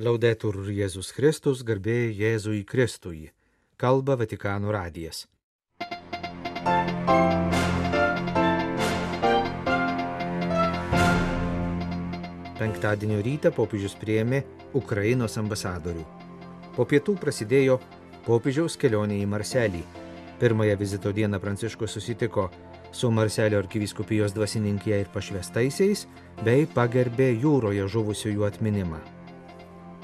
Laudetur Jėzus Kristus, garbė Jėzui Kristui. Kalba Vatikano radijas. Penktadienio rytą popiežius prieėmė Ukrainos ambasadorių. Po pietų prasidėjo popiežiaus kelionė į Marselį. Pirmąją vizito dieną Pranciškus susitiko su Marselio arkiviskupijos dvasininkija ir pašvestaisiais, bei pagerbė jūroje žuvusiųjų atminimą.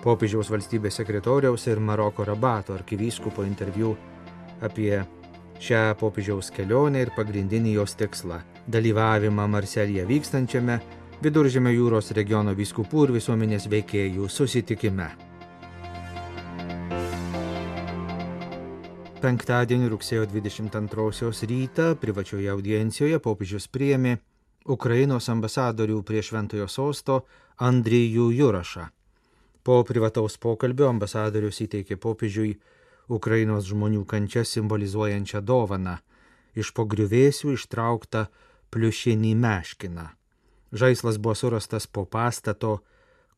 Popiežiaus valstybės sekretoriaus ir Maroko rabato arkivyskupo interviu apie šią popiežiaus kelionę ir pagrindinį jos tikslą - dalyvavimą Marselėje vykstančiame Viduržėmio jūros regiono vyskupų ir visuomenės veikėjų susitikime. Penktadienį rugsėjo 22 rytą privačioje audiencijoje popiežius priėmė Ukrainos ambasadorių prie Šventojo sosto Andrijų Jurašą. Po privataus pokalbio ambasadorius įteikė popiežiui Ukrainos žmonių kančią simbolizuojančią dovaną - iš pogriuvėsių ištrauktą pliušinį meškiną. Žaislas buvo surastas po pastato,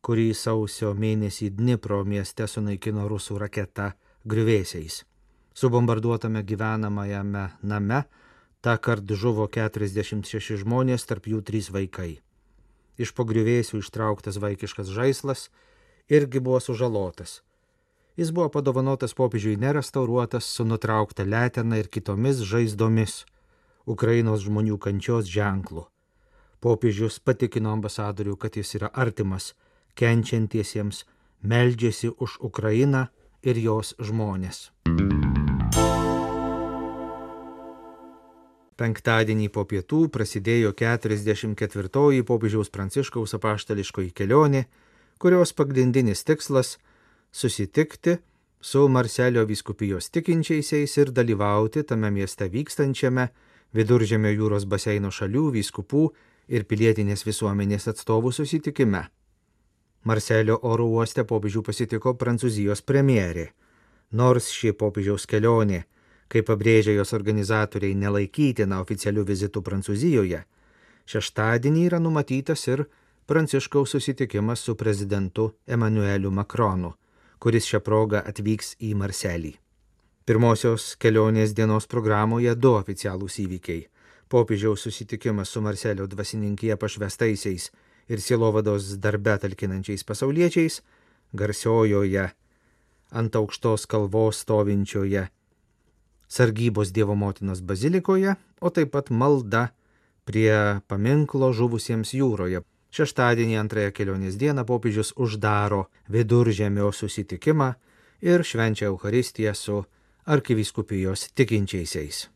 kurį sausio mėnesį Dnipro mieste sunaikino rusų raketa griuvėsiais. Subombarduotame gyvenamajame name tą kartą žuvo 46 žmonės, tarp jų 3 vaikai. Iš pogriuvėsių ištrauktas vaikiškas žaislas irgi buvo sužalotas. Jis buvo padovanotas popiežiui nerestauruotas su nutraukta letena ir kitomis žaizdomis Ukrainos žmonių kančios ženklu. Popiežius patikino ambasadorių, kad jis yra artimas kenčiantiesiems, meldžiasi už Ukrainą ir jos žmonės. Penktadienį po pietų prasidėjo 44-oji popiežiaus pranciškaus apaštališkoji kelionė, kurios pagrindinis tikslas - susitikti su Marselio vyskupijos tikinčiaisiais ir dalyvauti tame mieste vykstančiame Viduržėmio jūros baseino šalių vyskupų ir pilietinės visuomenės atstovų susitikime. Marselio oro uoste popiežių pasitiko Prancūzijos premjerė. Nors ši popiežiaus kelionė kaip pabrėžia jos organizatoriai, nelaikytina oficialių vizitų Prancūzijoje, šeštadienį yra numatytas ir Pranciškaus susitikimas su prezidentu Emanueliu Makronu, kuris šią progą atvyks į Marselį. Pirmosios kelionės dienos programoje du oficialūs įvykiai - popiežiaus susitikimas su Marselio dvasininkija pašvestaisiais ir silovados darbe talkinančiais pasauliečiais, garsiojoje ant aukštos kalvos stovinčioje sargybos Dievo motinos bazilikoje, o taip pat malda prie paminklo žuvusiems jūroje. Šeštadienį antrąją kelionės dieną popiežius uždaro viduržėmio susitikimą ir švenčia Euharistiją su arkiviskupijos tikinčiaisiais.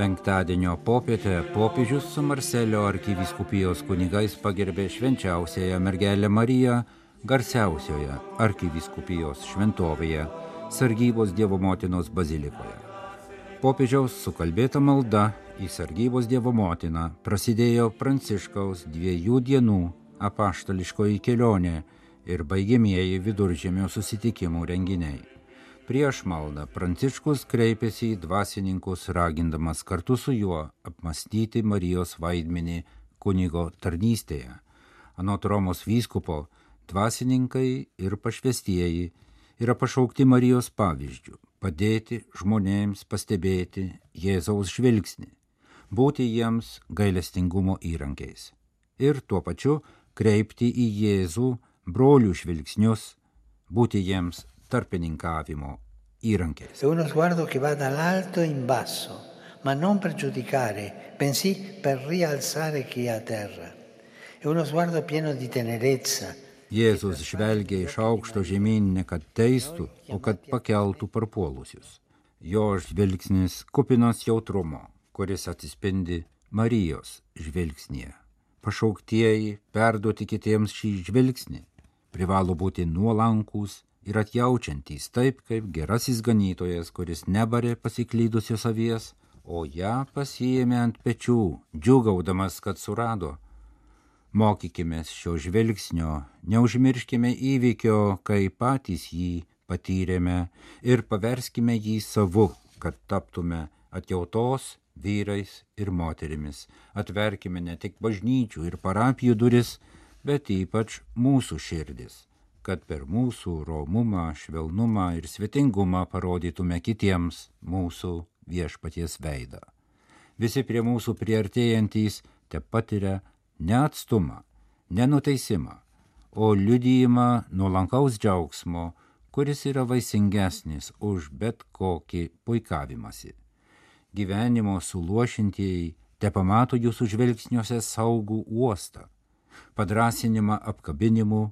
Penktadienio popietę popiežius su Marselio arkiviskupijos kunigais pagerbė švenčiausiąją mergelę Mariją garsiausioje arkiviskupijos šventovėje Sargybos Dievo motinos bazilikoje. Popiežiaus sukalbėta malda į Sargybos Dievo motiną prasidėjo Pranciškaus dviejų dienų apaštališkoji kelionė ir baigėmieji viduržėmio susitikimų renginiai. Prieš maldą Pranciškus kreipėsi į dvasininkus, ragindamas kartu su juo apmastyti Marijos vaidmenį kunigo tarnystėje. Anot Romos vyskupo, dvasininkai ir pašvestieji yra pašaukti Marijos pavyzdžių - padėti žmonėms pastebėti Jėzaus žvilgsnį, būti jiems gailestingumo įrankiais ir tuo pačiu kreipti į Jėzų brolių žvilgsnius, būti jiems tarpininkavimo įrankiais. Ma non per giudicare, bensì per rialzare chi è a terra. È uno sguardo pieno di tenerezza. Jėzus žvelgia iš aukšto žemyn ne kad teistų, o kad pakeltų parpuolusius. Jo žvilgsnis kupinas jautrumo, kuris atsispindi Marijos žvilgsnėje. Pašauktieji perduoti kitiems šį žvilgsnį privalo būti nuolankūs ir atjaučiantys taip, kaip gerasis ganytojas, kuris nebarė pasiklydusios avies, o ją pasijėmė ant pečių, džiugaudamas, kad surado. Mokykime šio žvilgsnio, neužmirškime įvykio, kai patys jį patyrėme ir paverskime jį savu, kad taptume atjautos vyrais ir moterimis. Atverkime ne tik bažnyčių ir parapijų duris, bet ypač mūsų širdis, kad per mūsų romumą, švelnumą ir svetingumą parodytume kitiems mūsų viešpaties veidą. Visi prie mūsų priartėjantys te patiria neatstumą, nenuteisimą, o liudyjimą nuolankaus džiaugsmo, kuris yra vaisingesnis už bet kokį puikavimąsi gyvenimo suluošintieji te pamato jūsų žvilgsniuose saugų uostą, padrasinimą apkabinimu,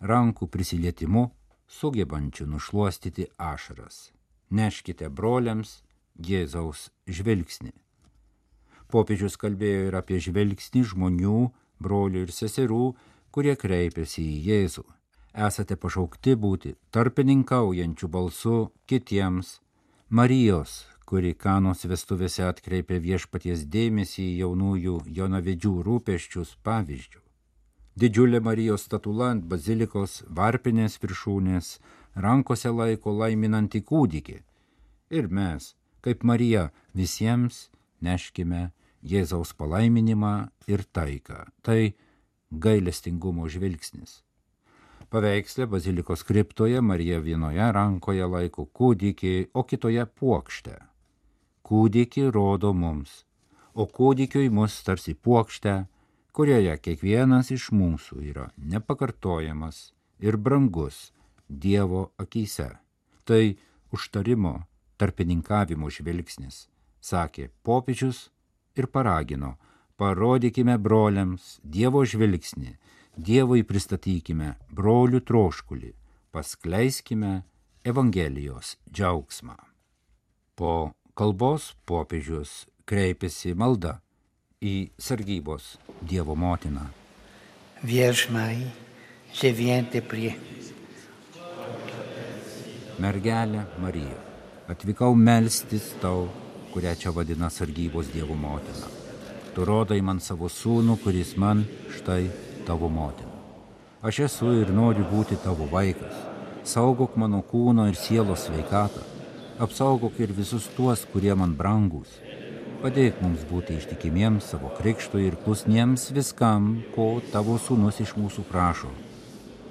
rankų prisilietimu, sugebančių nušuostyti ašaras. Neškite broliams Jėzaus žvilgsnį. Popiežius kalbėjo ir apie žvilgsnį žmonių, brolių ir seserų, kurie kreipiasi į Jėzų. Esate pašaukti būti tarpininkaujančių balsu kitiems Marijos kuri kanos vestuvėse atkreipė viešpaties dėmesį į jaunųjų jonavedžių rūpeščius pavyzdžių. Didžiulė Marijos statula ant bazilikos varpinės viršūnės rankose laiko laiminantį kūdikį. Ir mes, kaip Marija, visiems neškime Jėzaus palaiminimą ir taiką. Tai gailestingumo žvilgsnis. Paveikslė bazilikos kriptoje Marija vienoje rankoje laiko kūdikį, o kitoje puokštę kūdikį rodo mums, o kūdikiui mus tarsi puokštę, kurioje kiekvienas iš mūsų yra nepakartojamas ir brangus Dievo akise. Tai užtarimo, tarpininkavimo žvilgsnis, sakė popiežius ir paragino, parodykime broliams Dievo žvilgsnį, Dievui pristatykime brolių troškulį, paskleiskime Evangelijos džiaugsmą. Po kalbos popiežius kreipėsi malda į sargybos Dievo motiną. Vierge Marie, je viens te prier. Mergelė Marija, atvykau melstis tau, kurią čia vadina sargybos Dievo motina. Tu rodai man savo sūnų, kuris man štai tavo motina. Aš esu ir noriu būti tavo vaikas. Saugok mano kūno ir sielos sveikatą apsaugok ir visus tuos, kurie man brangus. Padėk mums būti ištikimiems savo krikštui ir klusniems viskam, ko tavo sūnus iš mūsų prašo.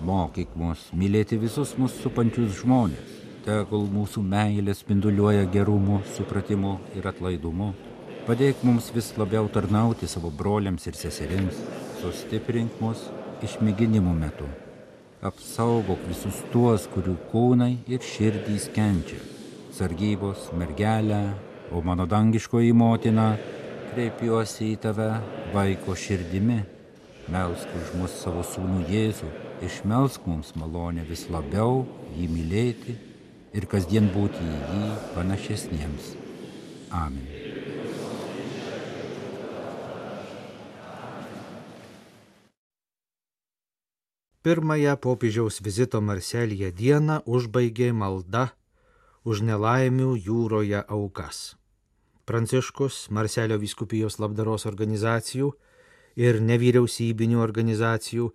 Mokyk mus mylėti visus mūsų supančius žmonės. Tegul mūsų meilė spinduliuoja gerumu, supratimu ir atlaidumu. Padėk mums vis labiau tarnauti savo broliams ir seserims. Sustiprink mus išmėginimų metu. Apsaugok visus tuos, kurių kūnai ir širdys kenčia sargybos mergelę, o mano dangiškoji motina, kreipiuosi į tave vaiko širdimi, melsk už mus savo sūnų Jėzų, išmelsk mums malonę vis labiau jį mylėti ir kasdien būti į jį panašesniems. Amen. Pirmąją popiežiaus vizito Marselėje dieną užbaigė malda už nelaimių jūroje aukas. Pranciškus, Marselio viskupijos labdaros organizacijų ir nevyriausybinių organizacijų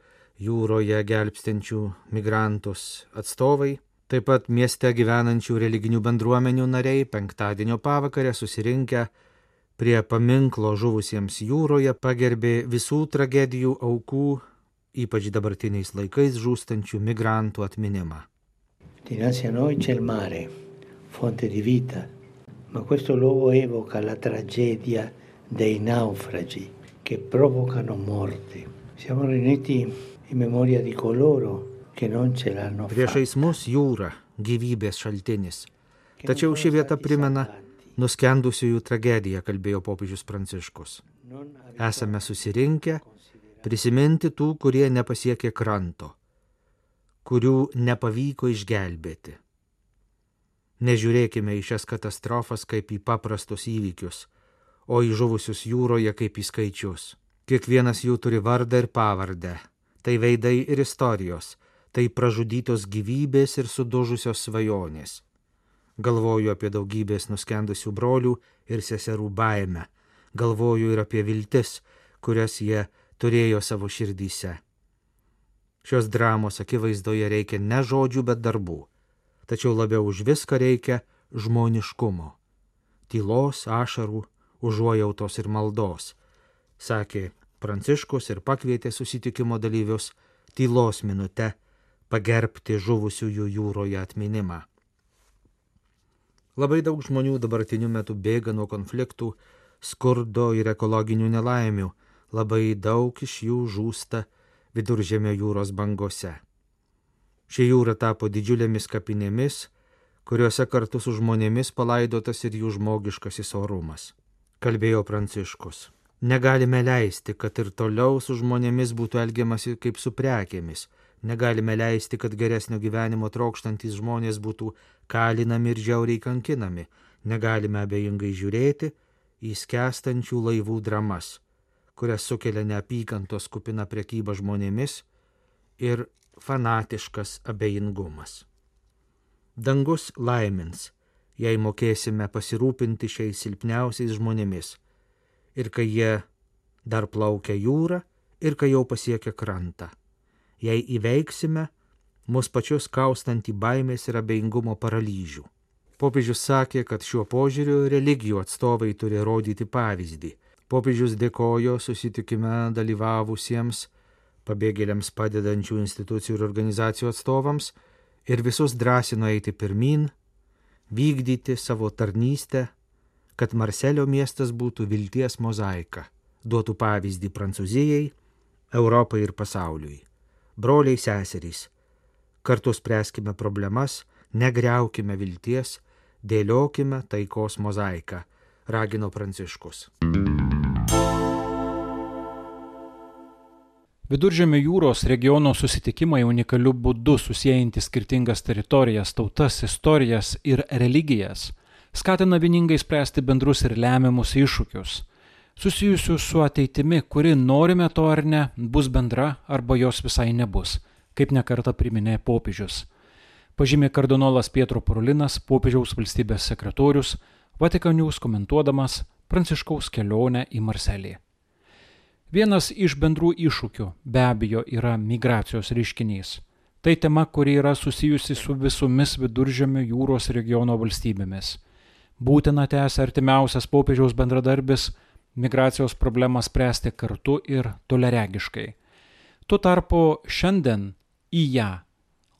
jūroje gelbstinčių migrantus atstovai, taip pat mieste gyvenančių religinių bendruomenių nariai penktadienio pavakarę susirinkę prie paminklo žuvusiems jūroje pagerbė visų tragedijų aukų, ypač dabartiniais laikais žūstančių migrantų atminimą. Dinanzi a noi c'è il mare, fonte di vita, ma questo luogo evoca la tragedia dei naufragi che provocano morte. Siamo riuniti in memoria di coloro Priešais mus jūra, gyvybės šaltinis. Tačiau ši vieta primena nuskendusiųjų tragediją, kalbėjo popiežius Pranciškus. Esame susirinkę prisiminti tų, kurie nepasiekė kranto, kurių nepavyko išgelbėti. Nežiūrėkime į šias katastrofas kaip į paprastus įvykius, o į žuvusius jūroje kaip į skaičius. Kiekvienas jų turi vardą ir pavardę. Tai veidai ir istorijos, tai pražudytos gyvybės ir sudužusios svajonės. Galvoju apie daugybės nuskendusių brolių ir seserų baimę. Galvoju ir apie viltis, kurias jie turėjo savo širdyse. Šios dramos akivaizdoje reikia ne žodžių, bet darbų tačiau labiau už viską reikia žmoniškumo. tylos, ašarų, užuojautos ir maldos, sakė Pranciškus ir pakvietė susitikimo dalyvius tylos minute pagerbti žuvusiųjų jūroje atminimą. Labai daug žmonių dabartiniu metu bėga nuo konfliktų, skurdo ir ekologinių nelaimių, labai daug iš jų žūsta viduržėmio jūros bangose. Ši jūra tapo didžiulėmis kapinėmis, kuriuose kartu su žmonėmis palaidotas ir jų žmogiškasis orumas. Kalbėjo Pranciškus. Negalime leisti, kad ir toliau su žmonėmis būtų elgiamasi kaip su prekėmis. Negalime leisti, kad geresnio gyvenimo trokštantis žmonės būtų kalinami ir žiauriai kankinami. Negalime abejingai žiūrėti į skęstančių laivų dramas, kurias sukelia neapykantos kupina prekyba žmonėmis ir fanatiškas abejingumas. Dangus laimins, jei mokėsime pasirūpinti šiais silpniausiais žmonėmis ir kai jie dar plaukia jūrą ir kai jau pasiekia krantą. Jei įveiksime mus pačius kaustantį baimės ir abejingumo paralyžių. Popiežius sakė, kad šiuo požiūriu religijų atstovai turi rodyti pavyzdį. Popiežius dėkojo susitikime dalyvavusiems pabėgėliams padedančių institucijų ir organizacijų atstovams ir visus drąsino eiti pirmin, vykdyti savo tarnystę kad Marselio miestas būtų vilties mozaika, duotų pavyzdį Prancūzijai, Europai ir pasauliui. Broliai seserys, kartu spręskime problemas, negriaukime vilties, dėliokime taikos mozaiką, ragino Pranciškus. Viduržėmio jūros regiono susitikimai unikaliu būdu susijęjantys skirtingas teritorijas, tautas, istorijas ir religijas skatina vieningai spręsti bendrus ir lemiamus iššūkius, susijusius su ateitimi, kuri norime to ar ne, bus bendra arba jos visai nebus, kaip nekarta priminė popiežius. Pažymė kardinolas Pietro Parolinas, popiežiaus valstybės sekretorius, Vatikanius komentuodamas Pranciškaus kelionę į Marselį. Vienas iš bendrų iššūkių be abejo yra migracijos reiškinys. Tai tema, kuri yra susijusi su visomis viduržėmio jūros regiono valstybėmis būtina tęsia artimiausias popiežiaus bendradarbis migracijos problemą spręsti kartu ir toleregiškai. Tuo tarpu šiandien į ją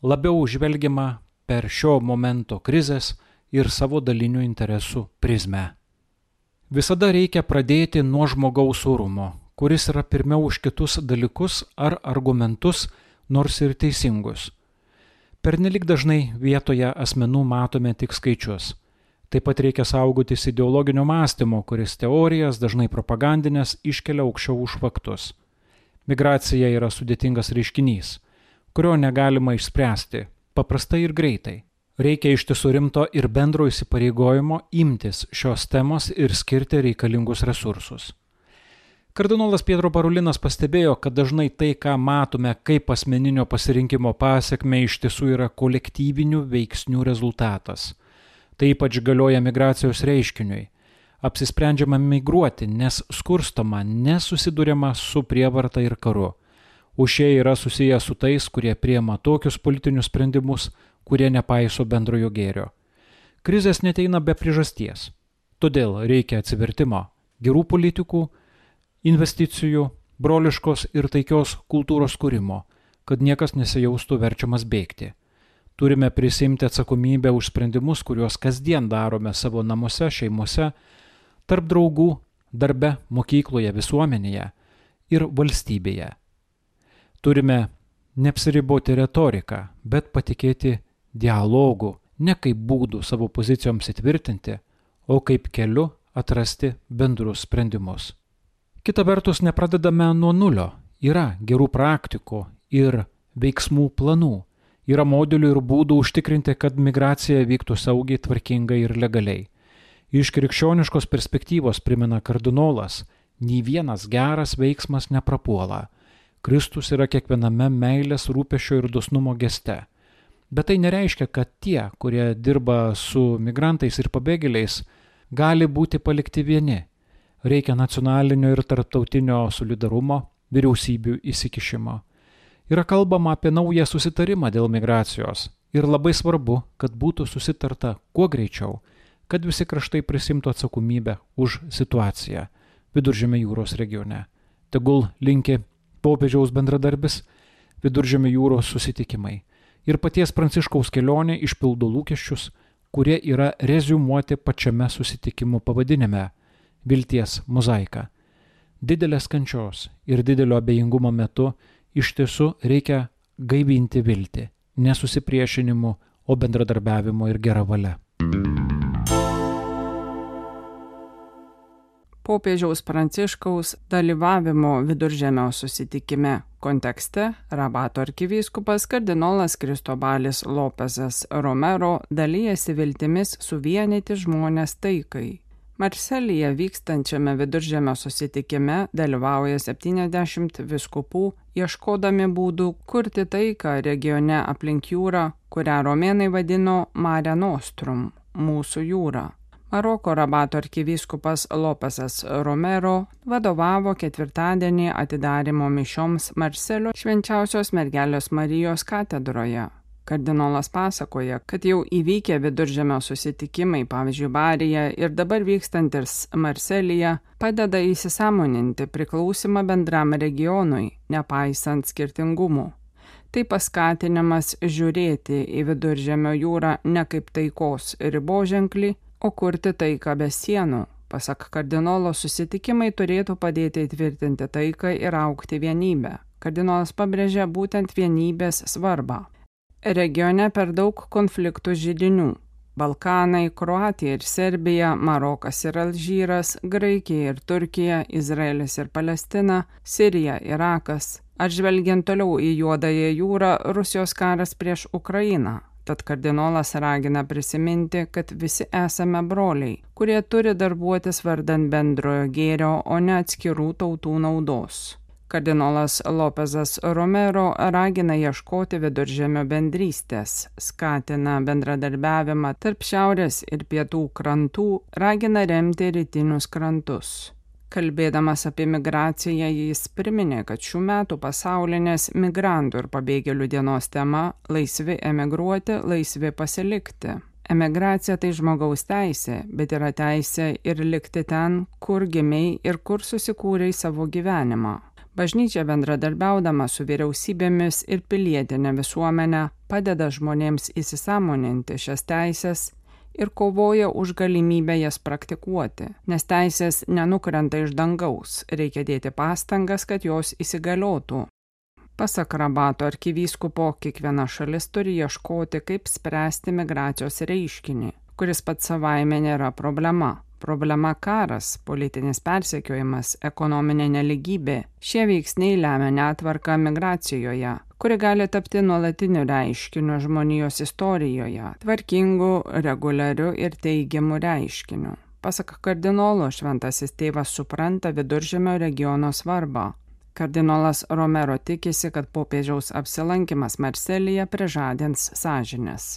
labiau žvelgiama per šio momento krizės ir savo dalinių interesų prizmę. Visada reikia pradėti nuo žmogaus orumo, kuris yra pirmiau už kitus dalykus ar argumentus, nors ir teisingus. Pernelik dažnai vietoje asmenų matome tik skaičius Taip pat reikia saugotis ideologinio mąstymo, kuris teorijas, dažnai propagandinės, iškelia aukščiau už faktus. Migracija yra sudėtingas reiškinys, kurio negalima išspręsti paprastai ir greitai. Reikia iš tiesų rimto ir bendro įsipareigojimo imtis šios temos ir skirti reikalingus resursus. Kardinolas Pietro Parulinas pastebėjo, kad dažnai tai, ką matome kaip asmeninio pasirinkimo pasiekme, iš tiesų yra kolektyvinių veiksnių rezultatas – Tai ypač galioja migracijos reiškiniui. Apsisprendžiama migruoti, nes skurstama, nesusidurima su prievarta ir karu. Užšiai yra susiję su tais, kurie priema tokius politinius sprendimus, kurie nepaiso bendrojo gėrio. Krizės neteina be priežasties. Todėl reikia atsivertimo, gerų politikų, investicijų, broliškos ir taikios kultūros kūrimo, kad niekas nesijaustų verčiamas bėgti. Turime prisimti atsakomybę už sprendimus, kuriuos kasdien darome savo namuose, šeimose, tarp draugų, darbe, mokykloje, visuomenėje ir valstybėje. Turime neapsiriboti retoriką, bet patikėti dialogu, ne kaip būdų savo pozicijoms įtvirtinti, o kaip keliu atrasti bendrus sprendimus. Kita vertus, nepradedame nuo nulio, yra gerų praktikų ir veiksmų planų Yra modelių ir būdų užtikrinti, kad migracija vyktų saugiai, tvarkingai ir legaliai. Iš krikščioniškos perspektyvos primena kardinolas, nei vienas geras veiksmas neprapuola. Kristus yra kiekviename meilės, rūpešio ir dosnumo geste. Bet tai nereiškia, kad tie, kurie dirba su migrantais ir pabėgėliais, gali būti palikti vieni. Reikia nacionalinio ir tarptautinio solidarumo, vyriausybių įsikišimo. Yra kalbama apie naują susitarimą dėl migracijos ir labai svarbu, kad būtų susitarta kuo greičiau, kad visi kraštai prisimtų atsakomybę už situaciją Viduržėmio jūros regione. Tegul linki popiežiaus bendradarbis Viduržėmio jūros susitikimai ir paties Pranciškaus kelionė išpildo lūkesčius, kurie yra rezumuoti pačiame susitikimo pavadinime - vilties mozaika. Didelės kančios ir didelio abejingumo metu iš tiesų reikia gaivinti viltį, nesusipriešinimu, o bendradarbiavimo ir gera valia. popiežiaus Pranciškaus dalyvavimo viduržėmio susitikime kontekste Rabato arkivyskupas kardinolas Kristobalis Lopezas Romero dalyjasi viltimis suvienyti žmonės taikai. Marselyje vykstančiame viduržėmio susitikime dalyvauja 70 viskupų, ieškodami būdų kurti taiką regione aplink jūrą, kurią romėnai vadino Mare Nostrum - mūsų jūra. Maroko rabato arkivyskupas Lopesas Romero vadovavo ketvirtadienį atidarimo mišioms Marselio švenčiausios mergelės Marijos katedroje. Kardinolas pasakoja, kad jau įvykę viduržėmio susitikimai, pavyzdžiui, Barija ir dabar vykstantis Marselyje, padeda įsisamoninti priklausimą bendram regionui, nepaisant skirtingumų. Tai paskatinimas žiūrėti į viduržėmio jūrą ne kaip taikos riboženklį, o kurti taiką be sienų. Pasak kardinolo, susitikimai turėtų padėti įtvirtinti taiką ir aukti vienybę. Kardinolas pabrėžia būtent vienybės svarbą. Regione per daug konfliktų žydinių. Balkanai, Kroatija ir Serbija, Marokas ir Alžyras, Graikija ir Turkija, Izraelis ir Palestina, Sirija, Irakas. Atžvelgiant toliau į Juodąją jūrą, Rusijos karas prieš Ukrainą, Tad kardinolas ragina prisiminti, kad visi esame broliai, kurie turi darbuotis vardan bendrojo gėrio, o ne atskirų tautų naudos. Kardinolas Lopezas Romero ragina ieškoti viduržėmio bendrystės, skatina bendradarbiavimą tarp šiaurės ir pietų krantų, ragina remti rytinius krantus. Kalbėdamas apie migraciją, jis priminė, kad šių metų pasaulinės migrantų ir pabėgėlių dienos tema - laisvi emigruoti, laisvi pasilikti. Emigracija tai žmogaus teisė, bet yra teisė ir likti ten, kur gimiai ir kur susikūrei savo gyvenimą. Bažnyčia bendradarbiaudama su vyriausybėmis ir pilietinė visuomenė padeda žmonėms įsisamoninti šias teisės ir kovoja už galimybę jas praktikuoti, nes teisės nenukrenta iš dangaus, reikia dėti pastangas, kad jos įsigaliotų. Pasak Rabato arkivyskupo, kiekviena šalis turi ieškoti, kaip spręsti migracijos reiškinį, kuris pats savaime nėra problema. Problema karas, politinis persekiojimas, ekonominė neligybė. Šie veiksniai lemia netvarką migracijoje, kuri gali tapti nuolatiniu reiškiniu žmonijos istorijoje, tvarkingu, reguliariu ir teigiamu reiškiniu. Pasak kardinolo, šventasis tėvas supranta viduržėmio regiono svarbą. Kardinolas Romero tikisi, kad popiežiaus apsilankimas Marselyje prižadins sąžinės.